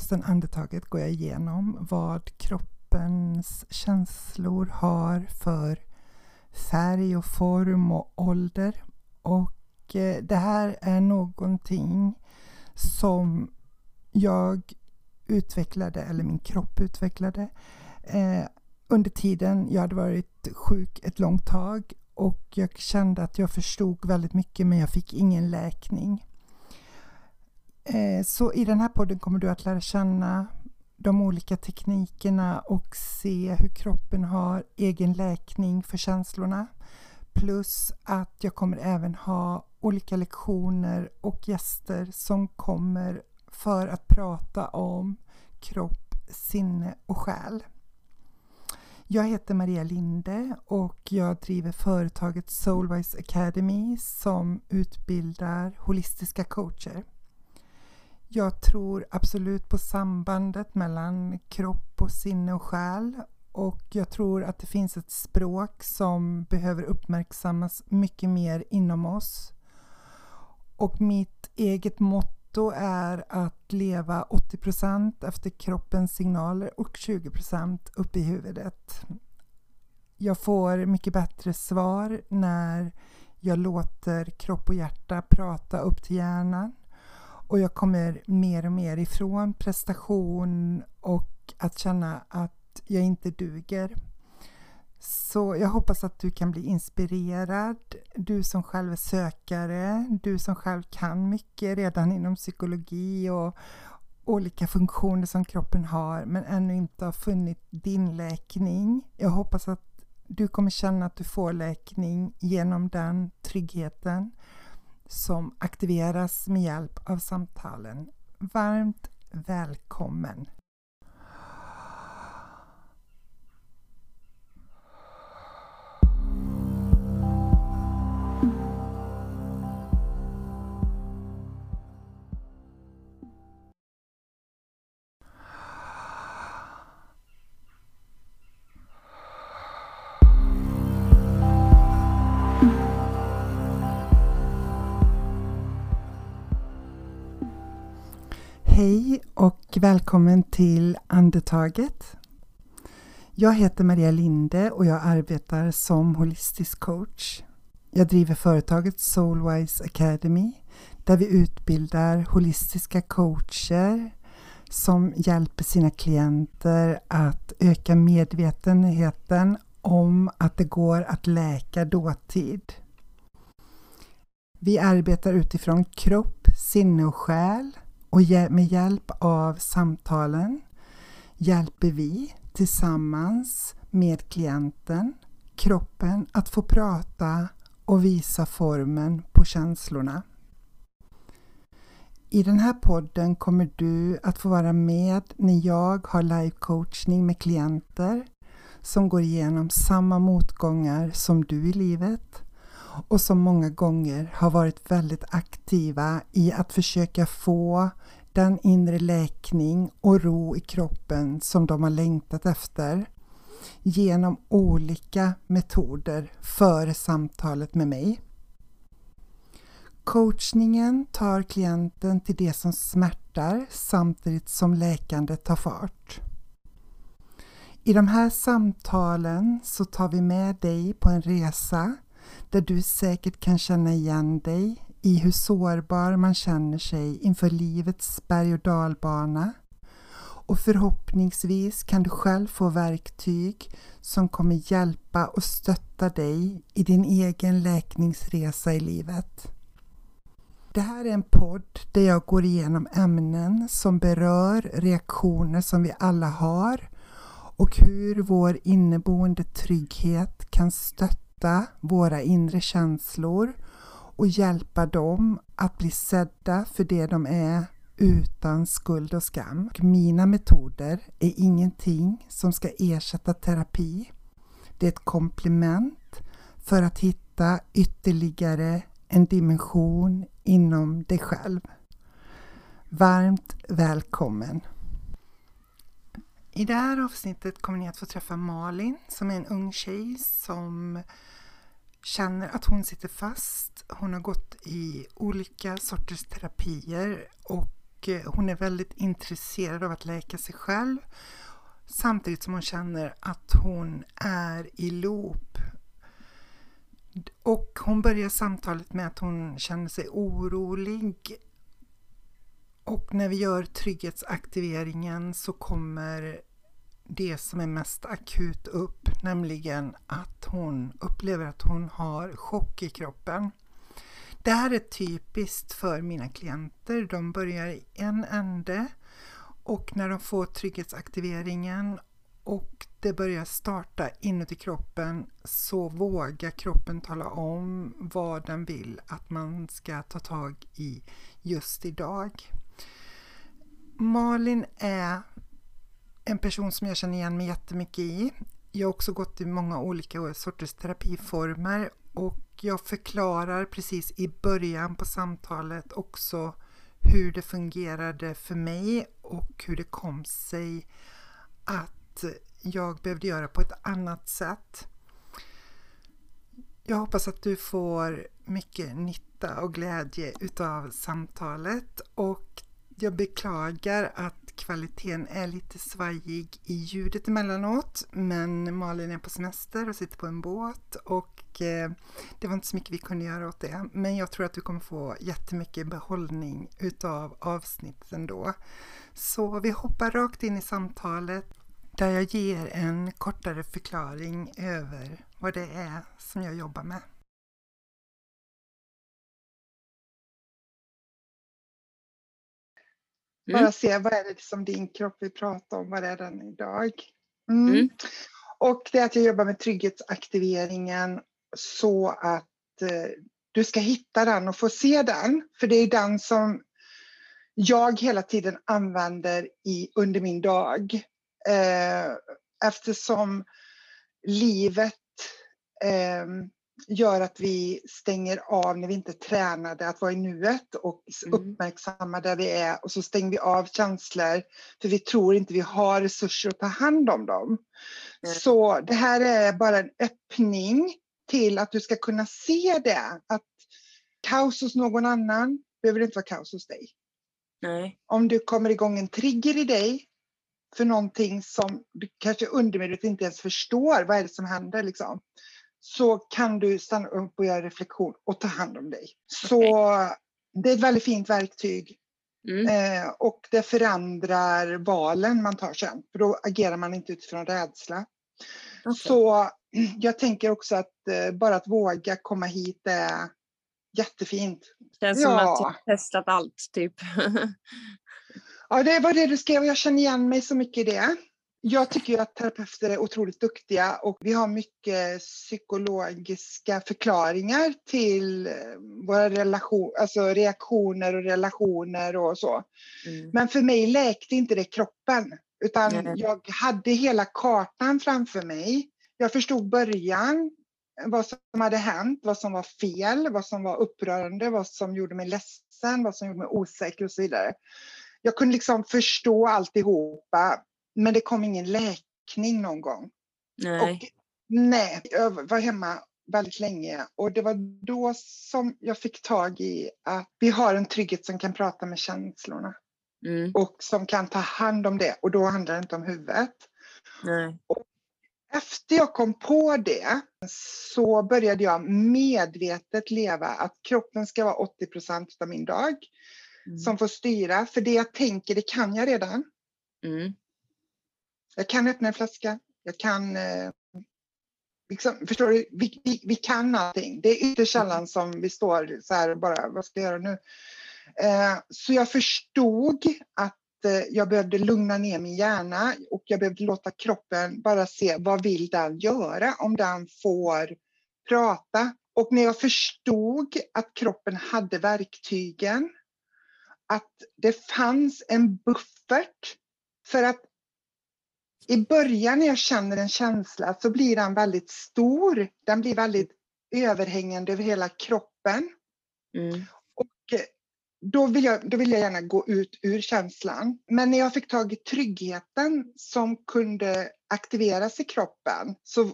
podcasten Andetaget går jag igenom vad kroppens känslor har för färg och form och ålder. Och eh, det här är någonting som jag utvecklade, eller min kropp utvecklade, eh, under tiden jag hade varit sjuk ett långt tag och jag kände att jag förstod väldigt mycket men jag fick ingen läkning. Eh, så i den här podden kommer du att lära känna de olika teknikerna och se hur kroppen har egen läkning för känslorna. Plus att jag kommer även ha olika lektioner och gäster som kommer för att prata om kropp, sinne och själ. Jag heter Maria Linde och jag driver företaget Soulwise Academy som utbildar holistiska coacher. Jag tror absolut på sambandet mellan kropp och sinne och själ och jag tror att det finns ett språk som behöver uppmärksammas mycket mer inom oss. Och mitt eget motto är att leva 80% efter kroppens signaler och 20% upp i huvudet. Jag får mycket bättre svar när jag låter kropp och hjärta prata upp till hjärnan och jag kommer mer och mer ifrån prestation och att känna att jag inte duger. Så jag hoppas att du kan bli inspirerad, du som själv är sökare, du som själv kan mycket redan inom psykologi och olika funktioner som kroppen har men ännu inte har funnit din läkning. Jag hoppas att du kommer känna att du får läkning genom den tryggheten som aktiveras med hjälp av samtalen. Varmt välkommen! Hej och välkommen till Andetaget. Jag heter Maria Linde och jag arbetar som holistisk coach. Jag driver företaget Soulwise Academy där vi utbildar holistiska coacher som hjälper sina klienter att öka medvetenheten om att det går att läka dåtid. Vi arbetar utifrån kropp, sinne och själ och med hjälp av samtalen hjälper vi tillsammans med klienten, kroppen att få prata och visa formen på känslorna. I den här podden kommer du att få vara med när jag har live-coachning med klienter som går igenom samma motgångar som du i livet och som många gånger har varit väldigt aktiva i att försöka få den inre läkning och ro i kroppen som de har längtat efter genom olika metoder före samtalet med mig. Coachningen tar klienten till det som smärtar samtidigt som läkandet tar fart. I de här samtalen så tar vi med dig på en resa där du säkert kan känna igen dig i hur sårbar man känner sig inför livets berg och dalbana och förhoppningsvis kan du själv få verktyg som kommer hjälpa och stötta dig i din egen läkningsresa i livet. Det här är en podd där jag går igenom ämnen som berör reaktioner som vi alla har och hur vår inneboende trygghet kan stötta våra inre känslor och hjälpa dem att bli sedda för det de är utan skuld och skam. Mina metoder är ingenting som ska ersätta terapi. Det är ett komplement för att hitta ytterligare en dimension inom dig själv. Varmt välkommen! I det här avsnittet kommer ni att få träffa Malin som är en ung tjej som känner att hon sitter fast. Hon har gått i olika sorters terapier och eh, hon är väldigt intresserad av att läka sig själv samtidigt som hon känner att hon är i loop. Och hon börjar samtalet med att hon känner sig orolig och när vi gör trygghetsaktiveringen så kommer det som är mest akut upp, nämligen att hon upplever att hon har chock i kroppen. Det här är typiskt för mina klienter. De börjar i en ände och när de får trygghetsaktiveringen och det börjar starta inuti kroppen så vågar kroppen tala om vad den vill att man ska ta tag i just idag. Malin är en person som jag känner igen mig jättemycket i. Jag har också gått i många olika sorters terapiformer och jag förklarar precis i början på samtalet också hur det fungerade för mig och hur det kom sig att jag behövde göra på ett annat sätt. Jag hoppas att du får mycket nytta och glädje utav samtalet och jag beklagar att kvaliteten är lite svajig i ljudet emellanåt men Malin är på semester och sitter på en båt och eh, det var inte så mycket vi kunde göra åt det. Men jag tror att du kommer få jättemycket behållning utav avsnitten då. Så vi hoppar rakt in i samtalet där jag ger en kortare förklaring över vad det är som jag jobbar med. Mm. Bara se vad är det som din kropp vill prata om, vad är den idag? Mm. Mm. Och det är att jag jobbar med trygghetsaktiveringen så att eh, du ska hitta den och få se den. För det är den som jag hela tiden använder i, under min dag. Eh, eftersom livet eh, gör att vi stänger av när vi inte tränade att vara i nuet och mm. uppmärksamma där vi är och så stänger vi av känslor för vi tror inte vi har resurser att ta hand om dem. Mm. Så det här är bara en öppning till att du ska kunna se det. Att kaos hos någon annan behöver inte vara kaos hos dig. Nej. Om du kommer igång en trigger i dig för någonting som du kanske undermedvetet inte ens förstår, vad är det som händer liksom så kan du stanna upp och göra reflektion och ta hand om dig. Så okay. det är ett väldigt fint verktyg. Mm. Eh, och det förändrar valen man tar sen, för då agerar man inte utifrån rädsla. Okay. Så jag tänker också att eh, bara att våga komma hit är jättefint. Känns ja. som att har testat allt, typ. ja, det var det du skrev och jag känner igen mig så mycket i det. Jag tycker att terapeuter är otroligt duktiga och vi har mycket psykologiska förklaringar till eh, våra relation, alltså reaktioner och relationer och så. Mm. Men för mig läkte inte det kroppen utan mm. jag hade hela kartan framför mig. Jag förstod början, vad som hade hänt, vad som var fel, vad som var upprörande, vad som gjorde mig ledsen, vad som gjorde mig osäker och så vidare. Jag kunde liksom förstå alltihopa men det kom ingen läkning någon gång. Nej. Och, nej, jag var hemma väldigt länge och det var då som jag fick tag i att vi har en trygghet som kan prata med känslorna. Mm. Och som kan ta hand om det och då handlar det inte om huvudet. Nej. Och efter jag kom på det så började jag medvetet leva att kroppen ska vara 80% av min dag mm. som får styra. För det jag tänker, det kan jag redan. Mm. Jag kan öppna en flaska. Jag kan... Eh, liksom, förstår du? Vi, vi, vi, kan allting. Det är ytterst sällan som vi står så här och bara, vad ska jag göra nu? Eh, så jag förstod att eh, jag behövde lugna ner min hjärna och jag behövde låta kroppen bara se vad vill den göra om den får prata. Och när jag förstod att kroppen hade verktygen, att det fanns en buffert för att i början när jag känner en känsla så blir den väldigt stor. Den blir väldigt överhängande över hela kroppen. Mm. Och eh, då vill, jag, då vill jag gärna gå ut ur känslan. Men när jag fick tag i tryggheten som kunde aktiveras i kroppen så,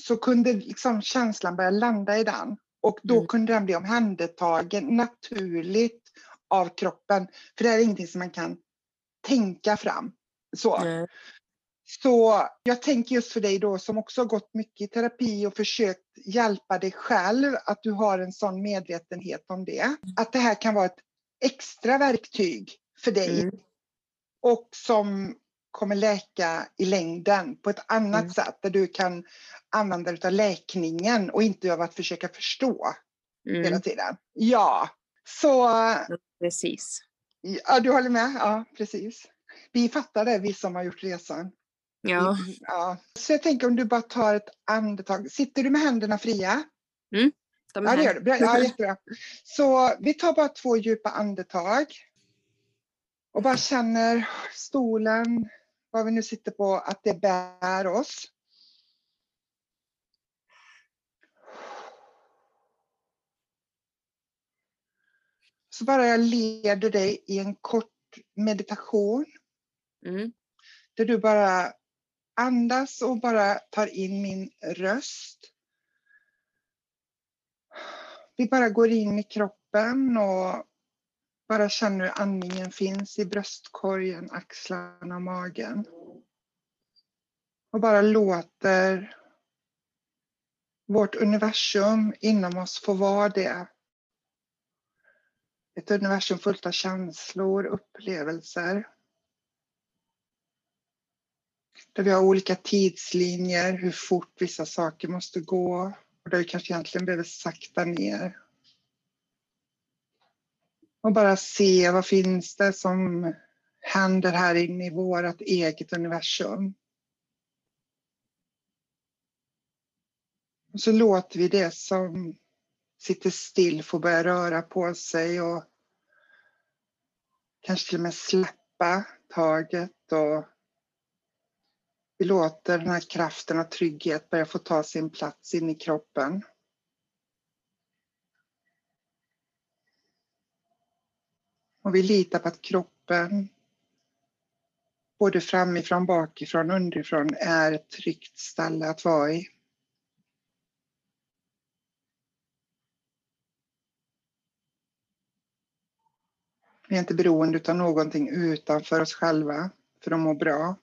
så kunde liksom känslan börja landa i den. Och då mm. kunde den bli omhändertagen naturligt av kroppen. För det är ingenting som man kan tänka fram. Så. Nej. Så jag tänker just för dig då som också har gått mycket i terapi och försökt hjälpa dig själv, att du har en sån medvetenhet om det. Att det här kan vara ett extra verktyg för dig Mm. och som kommer läka i längden på ett annat Mm. sätt där du kan använda dig av läkningen och inte av att försöka förstå hela Mm. tiden. Ja, så Precis. ja, du håller med? Ja, precis. Vi fattar det, vi som har gjort resan. Ja. Ja. Så jag tänker om du bara tar ett andetag. Sitter du med händerna fria? De Ja, det gör du. Bra. Ja, jättebra. Så vi tar bara två djupa andetag. Och bara känner stolen, vad vi nu sitter på, att det bär oss. Så bara jag leder dig i en kort meditation Mm. där du bara andas och bara tar in min röst. Vi bara går in i kroppen och bara känner hur andningen finns i bröstkorgen, axlarna och magen. Och bara låter vårt universum inom oss få vara det. Ett universum fullt av känslor, upplevelser. Där vi har olika tidslinjer, hur fort vissa saker måste gå och där vi kanske egentligen behöver sakta ner. Och bara se vad finns det som händer här inne i vårt eget universum. Och så låter vi det som sitter still få börja röra på sig och kanske till och med släppa taget och vi låter den här kraften och trygghet börja få ta sin plats in i kroppen. Och vi litar på att kroppen, både framifrån, bakifrån, underifrån, är ett tryggt ställe att vara i. Vi är inte beroende av någonting utanför oss själva för att må bra.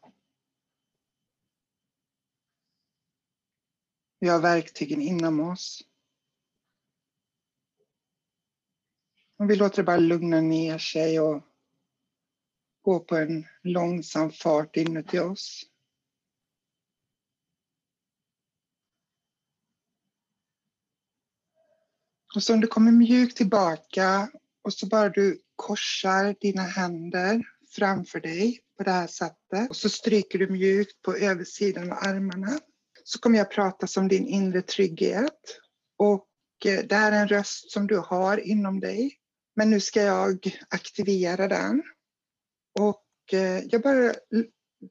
Vi har verktygen inom oss. Och vi låter det bara lugna ner sig och gå på en långsam fart inuti oss. Och så om du kommer mjukt tillbaka och så bara du korsar dina händer framför dig på det här sättet. Och så stryker du mjukt på översidan av armarna. Så kommer jag prata som din inre trygghet. Och eh, det här är en röst som du har inom dig. Men nu ska jag aktivera den. Och eh, jag bara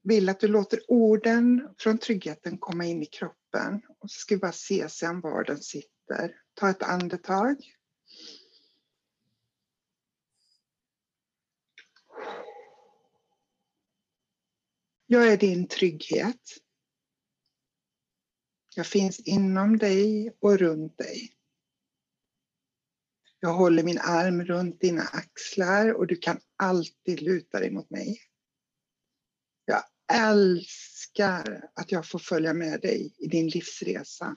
vill att du låter orden från tryggheten komma in i kroppen. Och så ska vi bara se sen var den sitter. Ta ett andetag. Jag är din trygghet. Jag finns inom dig och runt dig. Jag håller min arm runt dina axlar och du kan alltid luta dig mot mig. Jag älskar att jag får följa med dig i din livsresa.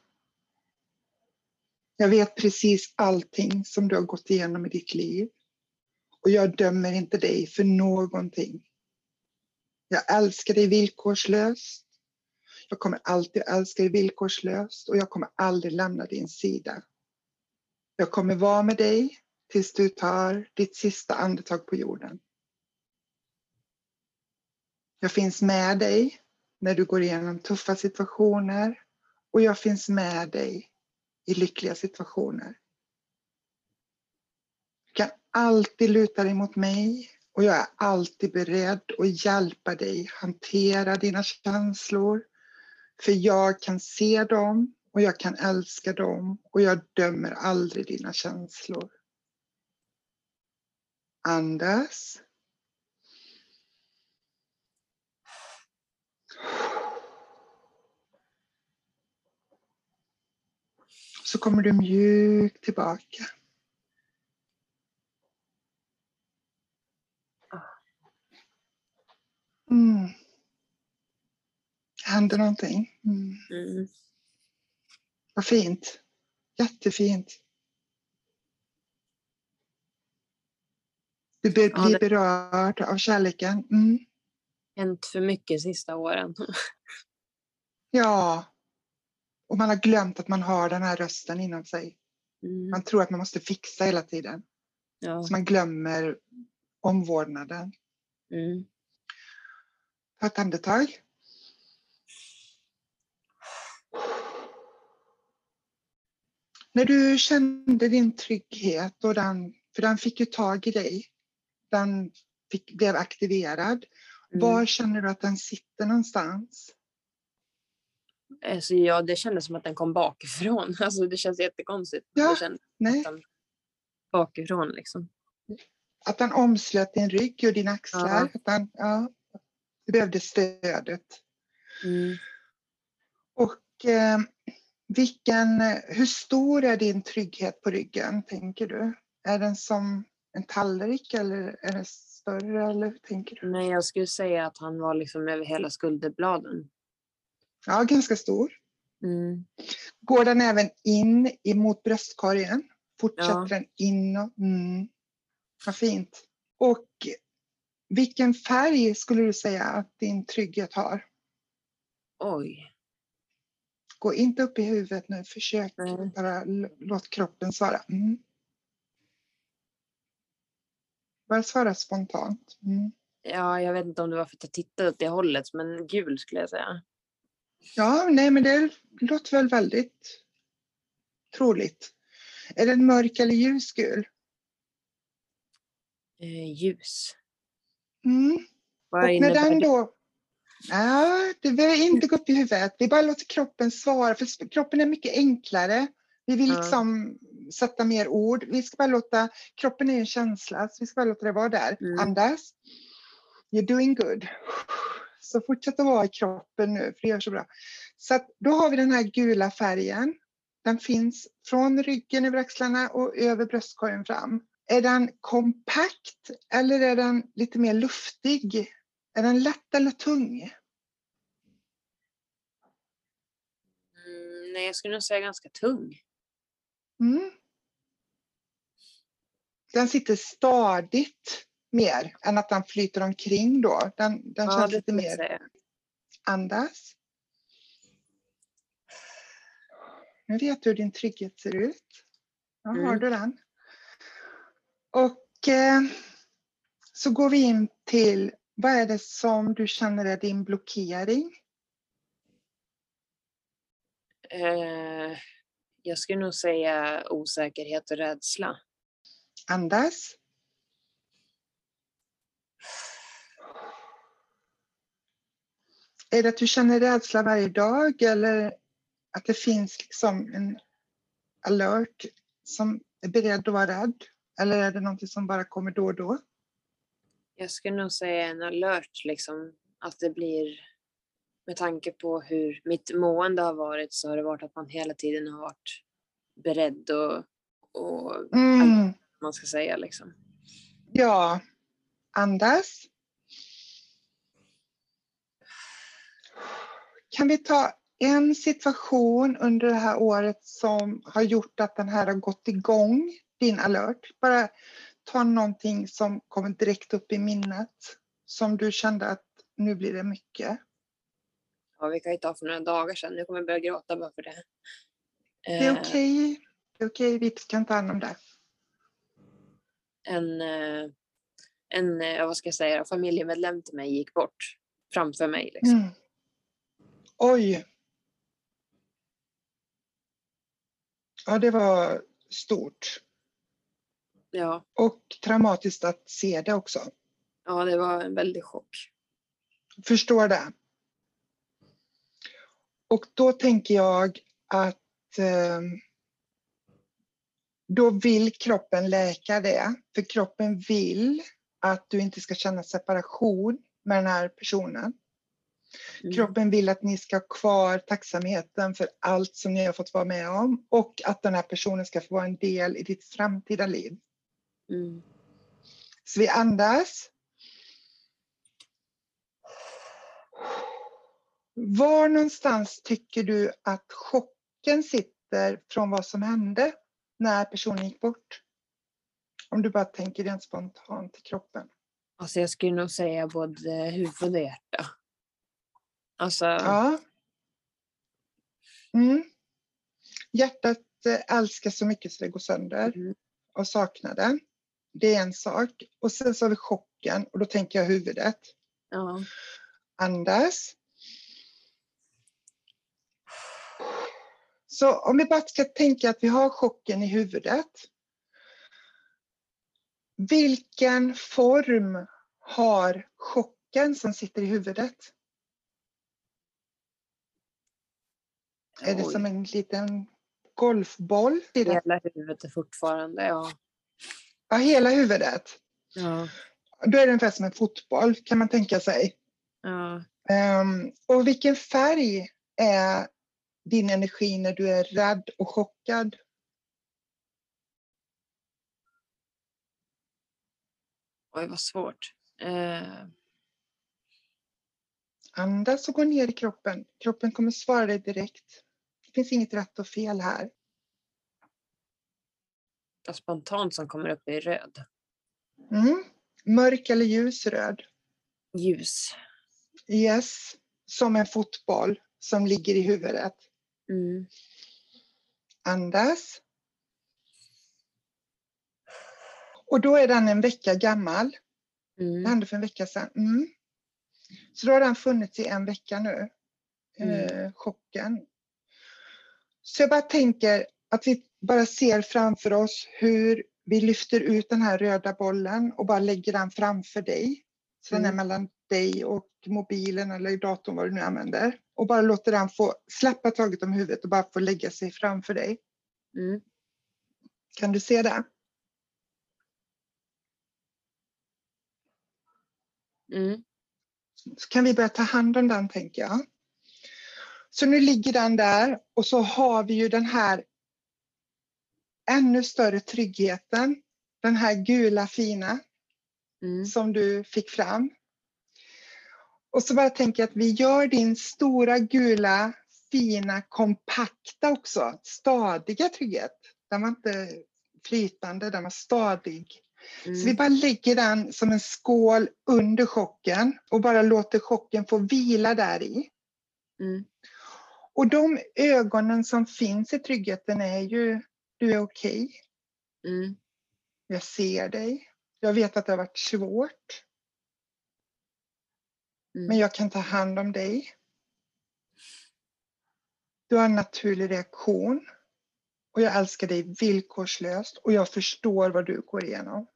Jag vet precis allting som du har gått igenom i ditt liv. Och jag dömer inte dig för någonting. Jag älskar dig villkorslöst. Jag kommer alltid älska dig villkorslöst och jag kommer aldrig lämna din sida. Jag kommer vara med dig tills du tar ditt sista andetag på jorden. Jag finns med dig när du går igenom tuffa situationer och jag finns med dig i lyckliga situationer. Du kan alltid luta dig mot mig och jag är alltid beredd att hjälpa dig hantera dina känslor. För jag kan se dem och jag kan älska dem och jag dömer aldrig dina känslor. Andas. Så kommer du mjukt tillbaka. Mm. Händer någonting. Mm. Mm. Vad fint. Jättefint. Du blir Ja, det- berörd av kärleken. Mm. Hänt för mycket sista åren. Ja. Och man har glömt att man har den här rösten inom sig. Mm. Man tror att man måste fixa hela tiden. Ja. Så man glömmer omvårdnaden. Mm. Ta ett andetag. När du kände din trygghet, och den, för den fick ju tag i dig, den fick, blev aktiverad. Mm. Var känner du att den sitter någonstans? Alltså, ja, det kändes som att den kom bakifrån. Alltså, det känns jättekonstigt. Ja, Nej, bakifrån liksom. att den omslöt din rygg och dina axlar. Ja. Att den, ja, du behövde stödet. Mm. Och eh, vilken, hur stor är din trygghet på ryggen, tänker du? Är den som en tallrik eller är den större? Eller hur tänker du? Nej, jag skulle säga att han var liksom över hela skulderbladen. Ja, ganska stor. Mm. Går den även in emot bröstkorgen? Fortsätter Ja. den inåt? Mm. Vad fint. Och vilken färg skulle du säga att din trygghet har? Oj. Gå inte upp i huvudet nu, försök Nej. bara låt kroppen svara. Mm. Bara svara spontant. Mm. Ja, jag vet inte om det var för att jag tittade åt det hållet, men gul skulle jag säga. Ja, nej men det låter väl väldigt troligt. Är den mörk eller ljusgul? Eh, ljus. Mm. Vad Och när den då... Ja, det behöver inte gå upp i huvudet. Vi bara låter kroppen svara, för kroppen är mycket enklare. Vi vill Ja. liksom sätta mer ord. Vi ska bara låta, kroppen är en känsla, så vi ska bara låta det vara där. Mm. Andas. You're doing good. Så fortsätt att vara i kroppen nu, för det gör så bra. Så då har vi den här gula färgen. Den finns från ryggen över axlarna och över bröstkorgen fram. Är den kompakt eller är den lite mer luftig? Är den lätt eller tung? Mm, nej, jag skulle nog säga ganska tung. Mm. Den sitter stadigt mer än att den flyter omkring då. Den, den Ja, känns lite mer säga. andas. Nu vet du hur din trygghet ser ut. Har Mm. du den. Och eh, så går vi in till vad är det som du känner är din blockering? Eh, jag skulle nog säga osäkerhet och rädsla. Andas. Är det att du känner rädsla varje dag eller att det finns liksom en alert som är beredd att vara rädd? Eller är det någonting som bara kommer då och då? Jag skulle nog säga en alert, liksom. Att det blir, med tanke på hur mitt mående har varit, så har det varit att man hela tiden har varit beredd och, och Mm. man ska säga liksom. Ja, andas. Kan vi ta en situation under det här året som har gjort att den här har gått igång, din alert? Bara ta någonting som kommer direkt upp i minnet som du kände att nu blir det mycket. Ja, vi kan ju ta för några dagar sedan. Nu kommer jag börja gråta bara för det. Det är Eh, okej. Det är okej, vi kan ta hand om det. en, eh, en eh, vad ska jag säga, familjemedlem till mig gick bort framför mig. Liksom. Mm. Oj. Ja, det var stort. Ja, Och traumatiskt att se det också. ja, det var en väldig chock. Förstår det. Och då tänker jag att eh, då vill kroppen läka det. För kroppen vill att du inte ska känna separation med den här personen. Mm. Kroppen vill att ni ska ha kvar tacksamheten för allt som ni har fått vara med om och att den här personen ska få vara en del i ditt framtida liv. Mm. Så vi andas. Var någonstans tycker du att chocken sitter från vad som hände när personen gick bort? Om du bara tänker rent spontant i kroppen. Alltså jag skulle nog säga både huvud och hjärta. Alltså, Ja. Mm. Hjärtat eh, älskar så mycket så det går sönder mm, och saknar det. Det är en sak. Och sen så har vi chocken och då tänker jag huvudet. ja. Andas. Så om vi bara ska tänka att vi har chocken i huvudet. Vilken form har chocken som sitter i huvudet? Är det Oj. som en liten golfboll? Hela huvudet fortfarande, ja. Ja, hela huvudet. Ja. Då är det ungefär som en fotboll kan man tänka sig. ja. Ehm, och vilken färg är din energi när du är rädd och chockad? Oj, vad svårt. Eh, Andas och gå ner i kroppen. Kroppen kommer svara dig direkt. Det finns inget rätt och fel här. Vad spontant som kommer upp är röd. Mm. Mörk eller ljusröd? Ljus. Yes. Som en fotboll som ligger i huvudet. Mm. Andas. Och då är den en vecka gammal. Det Mm. hände för en vecka sedan. Mm. Så då har den funnits i en vecka nu. Eh, chocken. Så jag bara tänker att vi bara ser framför oss hur vi lyfter ut den här röda bollen och bara lägger den framför dig. Så den är Mm. mellan dig och mobilen eller datorn vad du nu använder. Och bara låter den få släppa taget om huvudet och bara få lägga sig framför dig. Mm. Kan du se det? Mm. så kan vi börja ta hand om den tänker jag. Så nu ligger den där och så har vi ju den här ännu större tryggheten. Den här gula fina Mm. som du fick fram. Och så bara tänker jag att vi gör din stora gula fina kompakta också, stadiga trygghet. Den var inte flytande, den var stadig. Så vi Mm. bara lägger den som en skål under chocken och bara låter chocken få vila där i. Mm. Och de ögonen som finns i tryggheten är ju, du är okej, Mm. jag ser dig, jag vet att det har varit svårt, Mm. men jag kan ta hand om dig. Du har en naturlig reaktion och jag älskar dig villkorslöst och jag förstår vad du går igenom.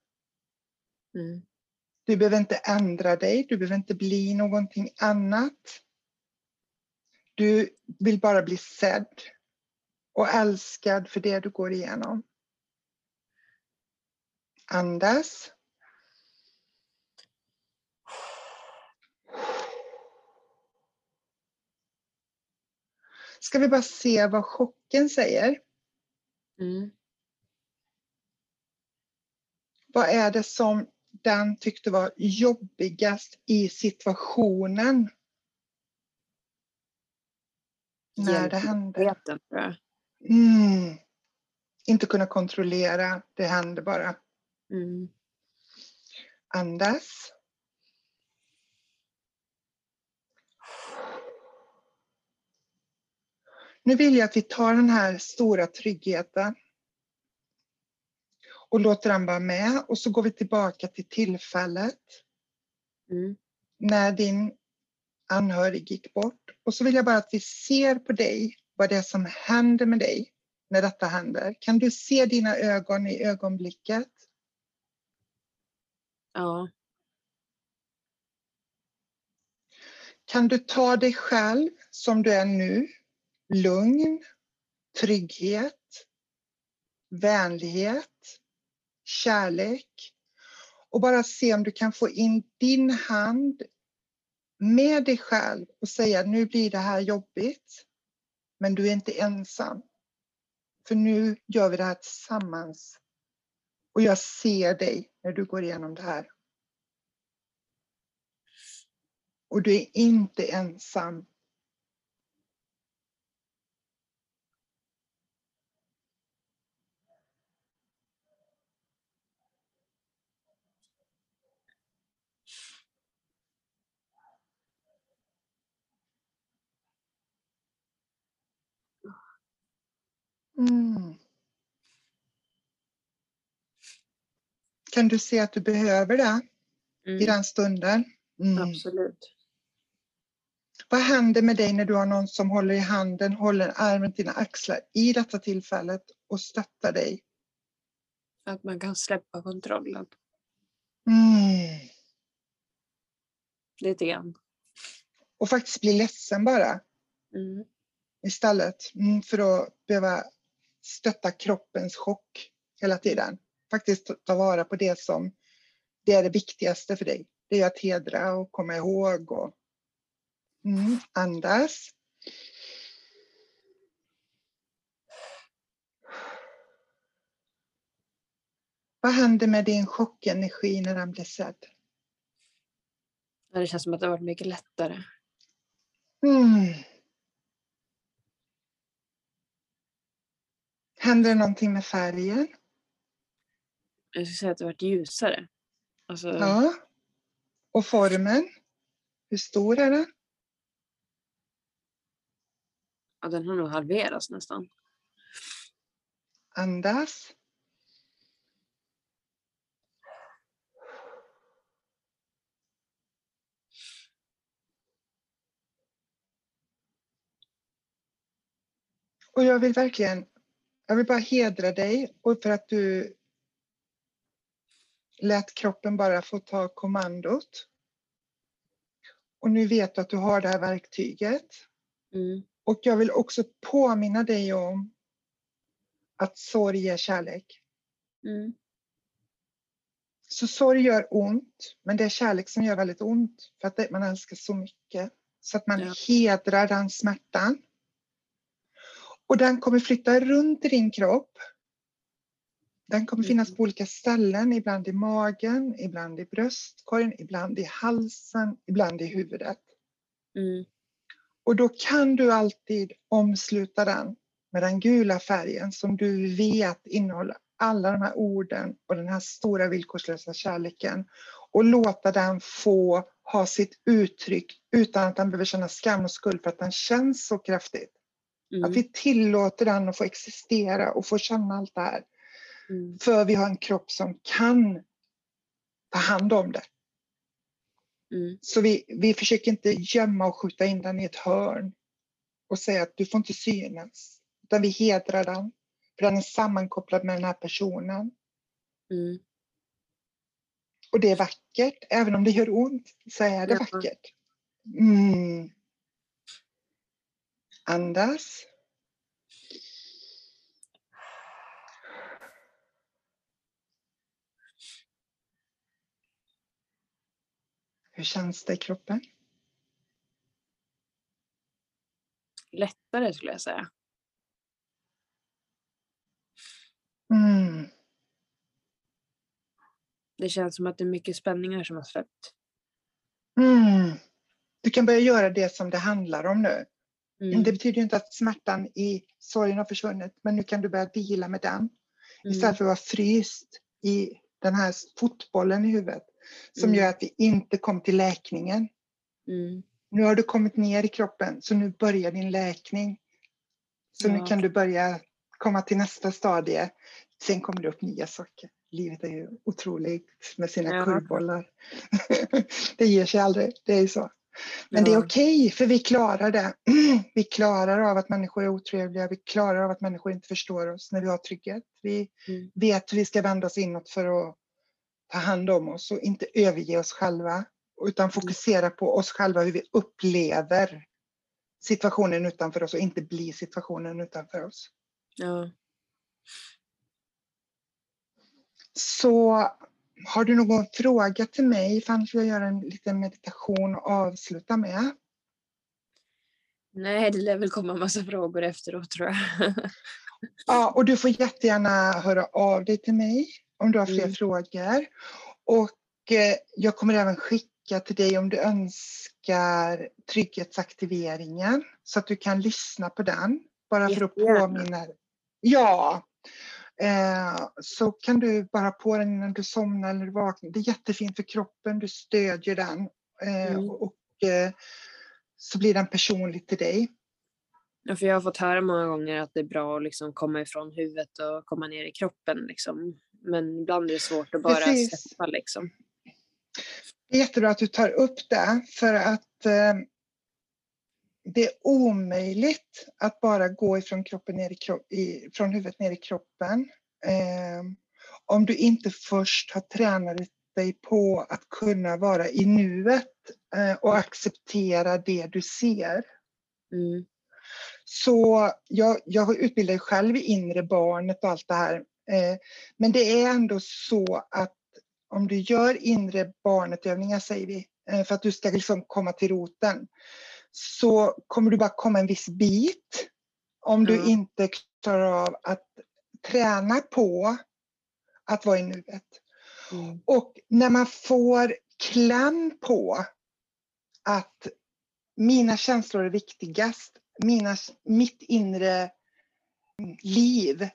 Mm. Du behöver inte ändra dig, du behöver inte bli någonting annat. Du vill bara bli sedd och älskad för det du går igenom. Andas. Ska vi bara se vad chocken säger? Mm. Vad är det som den tyckte var jobbigast i situationen? När det hände. Mm. Inte kunna kontrollera, det händer bara. Mm. Andas. Nu vill jag att vi tar den här stora tryggheten och låter den vara med och så går vi tillbaka till tillfället Mm. när din anhörig gick bort. Och så vill jag bara att vi ser på dig, vad det är som händer med dig när detta händer. Kan du se dina ögon i ögonblicket? Ja. Kan du ta dig själv som du är nu, lugn, trygghet, vänlighet, kärlek och bara se om du kan få in din hand med dig själv och säga nu blir det här jobbigt, men du är inte ensam. För nu gör vi det här tillsammans. Och jag ser dig när du går igenom det här. Och du är inte ensam. Mm. Kan du se att du behöver det Mm. i den stunden? Mm. Absolut. Vad händer med dig när du har någon som håller i handen, håller armen till dina axlar i detta tillfället och stöttar dig? Att man kan släppa kontrollen Mm. lite grann. Och faktiskt bli ledsen bara Mm. istället mm, för att behöva stötta kroppens chock hela tiden. Faktiskt ta vara på det som det är det viktigaste för dig. Det är att hedra och komma ihåg och mm, andas. Vad händer med din chockenergi när den blir sedd? Det känns som att det har varit mycket lättare. Mm. Händer det någonting med färgen? Jag skulle säga att det har varit ljusare. Alltså, Ja. Och formen? Hur stor är den? ja, den har nog halverats nästan. Andas. Och jag vill verkligen, jag vill bara hedra dig och för att du lät kroppen bara få ta kommandot. Och nu vet du att du har det här verktyget. Mm. Och jag vill också påminna dig om att sorg är kärlek. Mm. Så sorg gör ont, men det är kärlek som gör väldigt ont för att man älskar så mycket. Så att man Ja. hedrar den smärtan. Och den kommer flytta runt i din kropp. Den kommer finnas Mm. på olika ställen, ibland i magen, ibland i bröstkorgen, ibland i halsen, ibland i huvudet. Mm. Och då kan du alltid omsluta den med den gula färgen som du vet innehåller alla de här orden och den här stora villkorslösa kärleken och låta den få ha sitt uttryck utan att den behöver känna skam och skuld för att den känns så kraftigt. Mm. Att vi tillåter den att få existera och få känna allt det här. Mm. För vi har en kropp som kan ta hand om det. Mm. Så vi, vi försöker inte gömma och skjuta in den i ett hörn och säga att du får inte synas. Utan vi hedrar den, för den är sammankopplad med den här personen. Mm. Och det är vackert, även om det gör ont så är det Ja. vackert. Mm. Andas. Hur känns det i kroppen? Lättare skulle jag säga. Mm. Det känns som att det är mycket spänningar som har släppt. Mm. Du kan börja göra det som det handlar om nu. Mm. Det betyder inte att smärtan i sorgen har försvunnit, men nu kan du börja vila med den. Mm. Istället för att vara fryst i den här fotbollen i huvudet som Mm. gör att vi inte kom till läkningen. Mm. Nu har du kommit ner i kroppen, så nu börjar din läkning. Så nu Ja. kan du börja komma till nästa stadie. Sen kommer det upp nya saker. Livet är ju otroligt med sina Ja. kurvbollar. det ger sig aldrig, det är ju så. Men det är okej, för vi klarar det. Vi klarar av att människor är otrevliga, vi klarar av att människor inte förstår oss när vi har trygghet. Vi Mm. vet hur vi ska vända oss inåt för att ta hand om oss och inte överge oss själva. Utan fokusera på oss själva, hur vi upplever situationen utanför oss och inte bli situationen utanför oss. Ja. Så har du någon fråga till mig? För annars vill jag göra en liten meditation och avsluta med. Nej, det lär väl komma massa frågor efteråt tror jag. Ja, och du får jättegärna höra av dig till mig om du har fler Mm. frågor. Och eh, jag kommer även skicka till dig om du önskar trygghetsaktiveringen så att du kan lyssna på den. Bara för att påminna. Ja, eh, så kan du bara på den innan du somnar eller vaknar. Det är jättefint för kroppen, du stödjer den. Eh, Mm. Och eh, så blir den personlig till dig. Ja, för jag har fått höra många gånger att det är bra att liksom komma ifrån huvudet och komma ner i kroppen. Liksom. Men ibland är det svårt att bara Precis. släppa. Liksom. Det är jättebra att du tar upp det för att det är omöjligt att bara gå ifrån, kroppen ner i kro- i, från huvudet ner i kroppen. Eh, om du inte först har tränat dig på att kunna vara i nuet eh, och acceptera det du ser. Mm. Så jag, jag utbildar själv i inre barnet och allt det här. Eh, men det är ändå så att om du gör inre barnet-övningar, säger vi, eh, för att du ska liksom komma till roten, så kommer du bara komma en viss bit om du Ja. inte klarar av att träna på att vara i nuet. Mm. Och när man får kläm på att mina känslor är viktigast, mina, mitt inre liv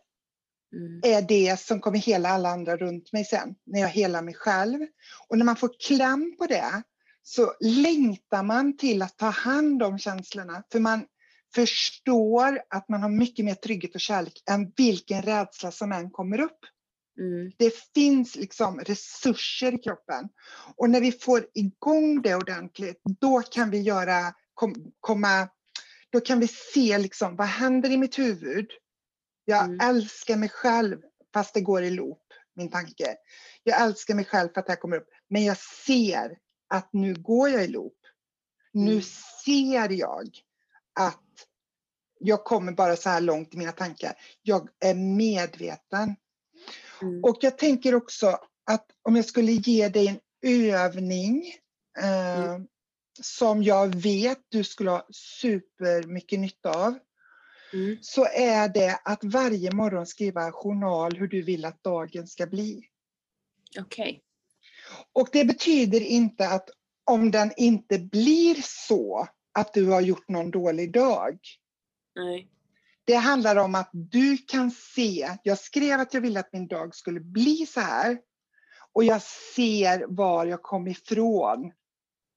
Mm. är det som kommer hela alla andra runt mig sen, när jag helar mig själv. Och när man får kläm på det så längtar man till att ta hand om känslorna. För man förstår att man har mycket mer trygghet och kärlek än vilken rädsla som än kommer upp. Mm. Det finns liksom resurser i kroppen. Och när vi får igång det ordentligt, då kan vi göra, kom, komma, då kan vi se liksom, vad händer i mitt huvud? Jag Mm. älskar mig själv fast det går i loop, min tanke. Jag älskar mig själv för att det här kommer upp. Men jag ser att nu går jag i loop. Nu Mm. ser jag att jag kommer bara så här långt i mina tankar. Jag är medveten. Mm. Och jag tänker också att om jag skulle ge dig en övning eh, Mm. som jag vet du skulle ha supermycket nytta av. Mm. Så är det att varje morgon skriva journal hur du vill att dagen ska bli. Okej. Och det betyder inte att om den inte blir så att du har gjort någon dålig dag. Nej. Det handlar om att du kan se, jag skrev att jag ville att min dag skulle bli så här. Och jag ser var jag kom ifrån.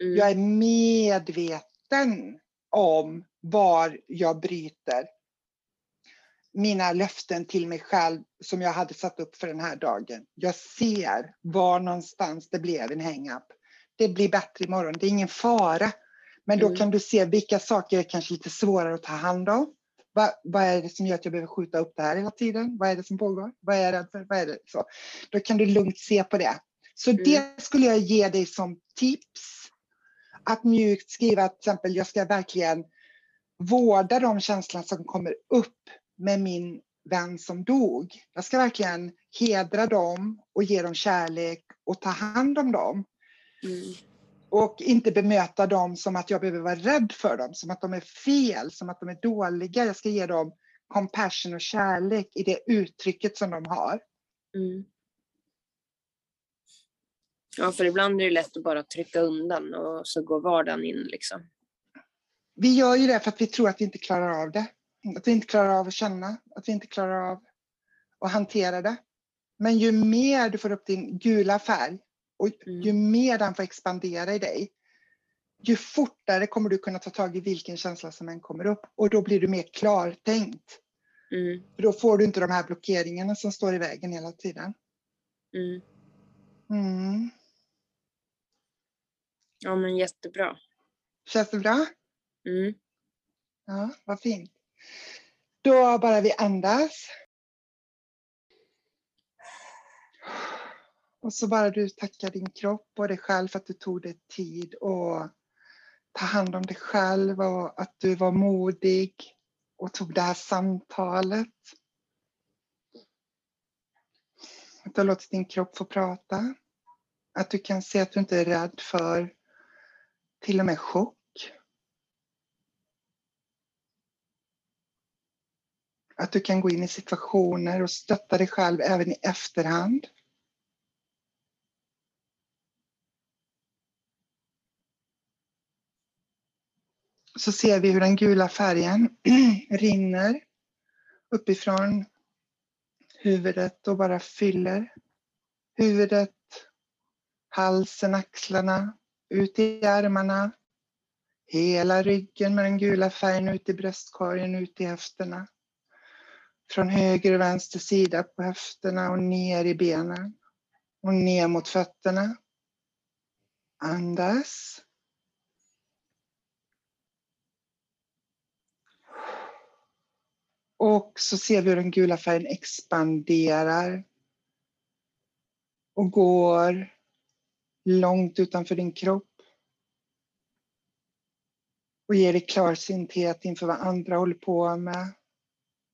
Mm. Jag är medveten om var jag bryter mina löften till mig själv som jag hade satt upp för den här dagen. Jag ser var någonstans det blev en hang-up. Det blir bättre imorgon, det är ingen fara. Men då Mm. kan du se vilka saker är kanske lite svårare att ta hand om. Va, vad är det som gör att jag behöver skjuta upp det här hela tiden? Vad är det som pågår? Vad är jag rädd för? Vad är det? Så. Då kan du lugnt se på det. Så Mm. det skulle jag ge dig som tips. Att mjukt skriva till exempel, jag ska verkligen vårda de känslorna som kommer upp med min vän som dog. Jag ska verkligen hedra dem och ge dem kärlek och ta hand om dem. Mm. Och inte bemöta dem som att jag behöver vara rädd för dem, som att de är fel, som att de är dåliga. Jag ska ge dem compassion och kärlek i det uttrycket som de har. Mm. Ja, för ibland är det lätt att bara trycka undan och så går vardagen in liksom. Vi gör ju det för att vi tror att vi inte klarar av det. Att vi inte klarar av att känna, att vi inte klarar av att hantera det. Men ju mer du får upp din gula färg och Mm. ju mer den får expandera i dig, ju fortare kommer du kunna ta tag i vilken känsla som än kommer upp och då blir du mer klartänkt. Mm. För då får du inte de här blockeringarna som står i vägen hela tiden. Mm. Mm. Ja, men jättebra. Känns det bra? Mm. Ja, vad fint. Då bara vi andas. Och så bara du tackar din kropp och dig själv för att du tog dig tid och ta hand om dig själv och att du var modig och tog det här samtalet. Att du har låtit din kropp få prata. Att du kan se att du inte är rädd för till och med chock. Att du kan gå in i situationer och stötta dig själv även i efterhand. Så ser vi hur den gula färgen rinner uppifrån huvudet och bara fyller huvudet, halsen, axlarna, ut i armarna, Hela ryggen med den gula färgen ut i bröstkorgen, ut i höfterna. Från höger och vänster sida på höfterna och ner i benen. Och ner mot fötterna. Andas. Och så ser vi hur den gula färgen expanderar och går långt utanför din kropp och ger dig klarsynthet inför vad andra håller på med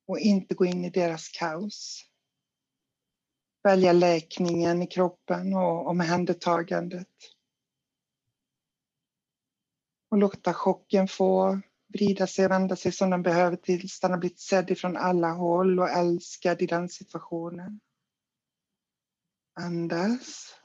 och inte gå in i deras kaos. Välja läkningen i kroppen och omhändertagandet. Och låta chocken få vrida sig och vända sig som den behöver tills den har blivit sedd ifrån alla håll och älskad i den situationen. Andas.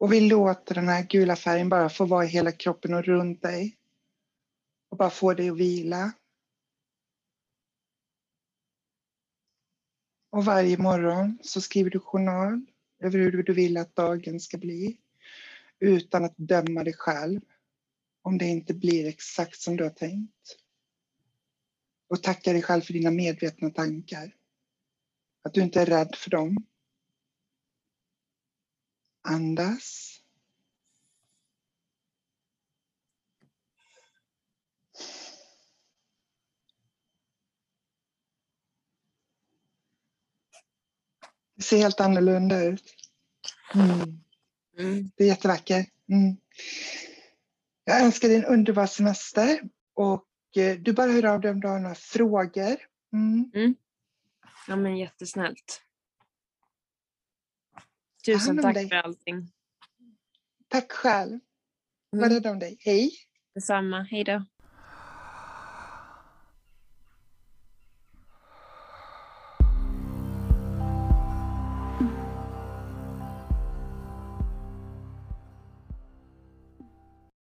Och vi låter den här gula färgen bara få vara i hela kroppen och runt dig. Och bara få dig att vila. Och varje morgon så skriver du journal över hur du vill att dagen ska bli. Utan att döma dig själv om det inte blir exakt som du har tänkt. Och tacka dig själv för dina medvetna tankar. Att du inte är rädd för dem. Andas. Det ser helt annorlunda ut. Mm. Mm. Det är jättevackert. Mm. Jag önskar dig en underbar semester och eh, du bara hör av dig om du har några frågor. Mm. Ja men jättesnällt. Tusen tack dig. för allting. Tack själv. Var Mm. rädd om dig. Hej. Detsamma. Hej då.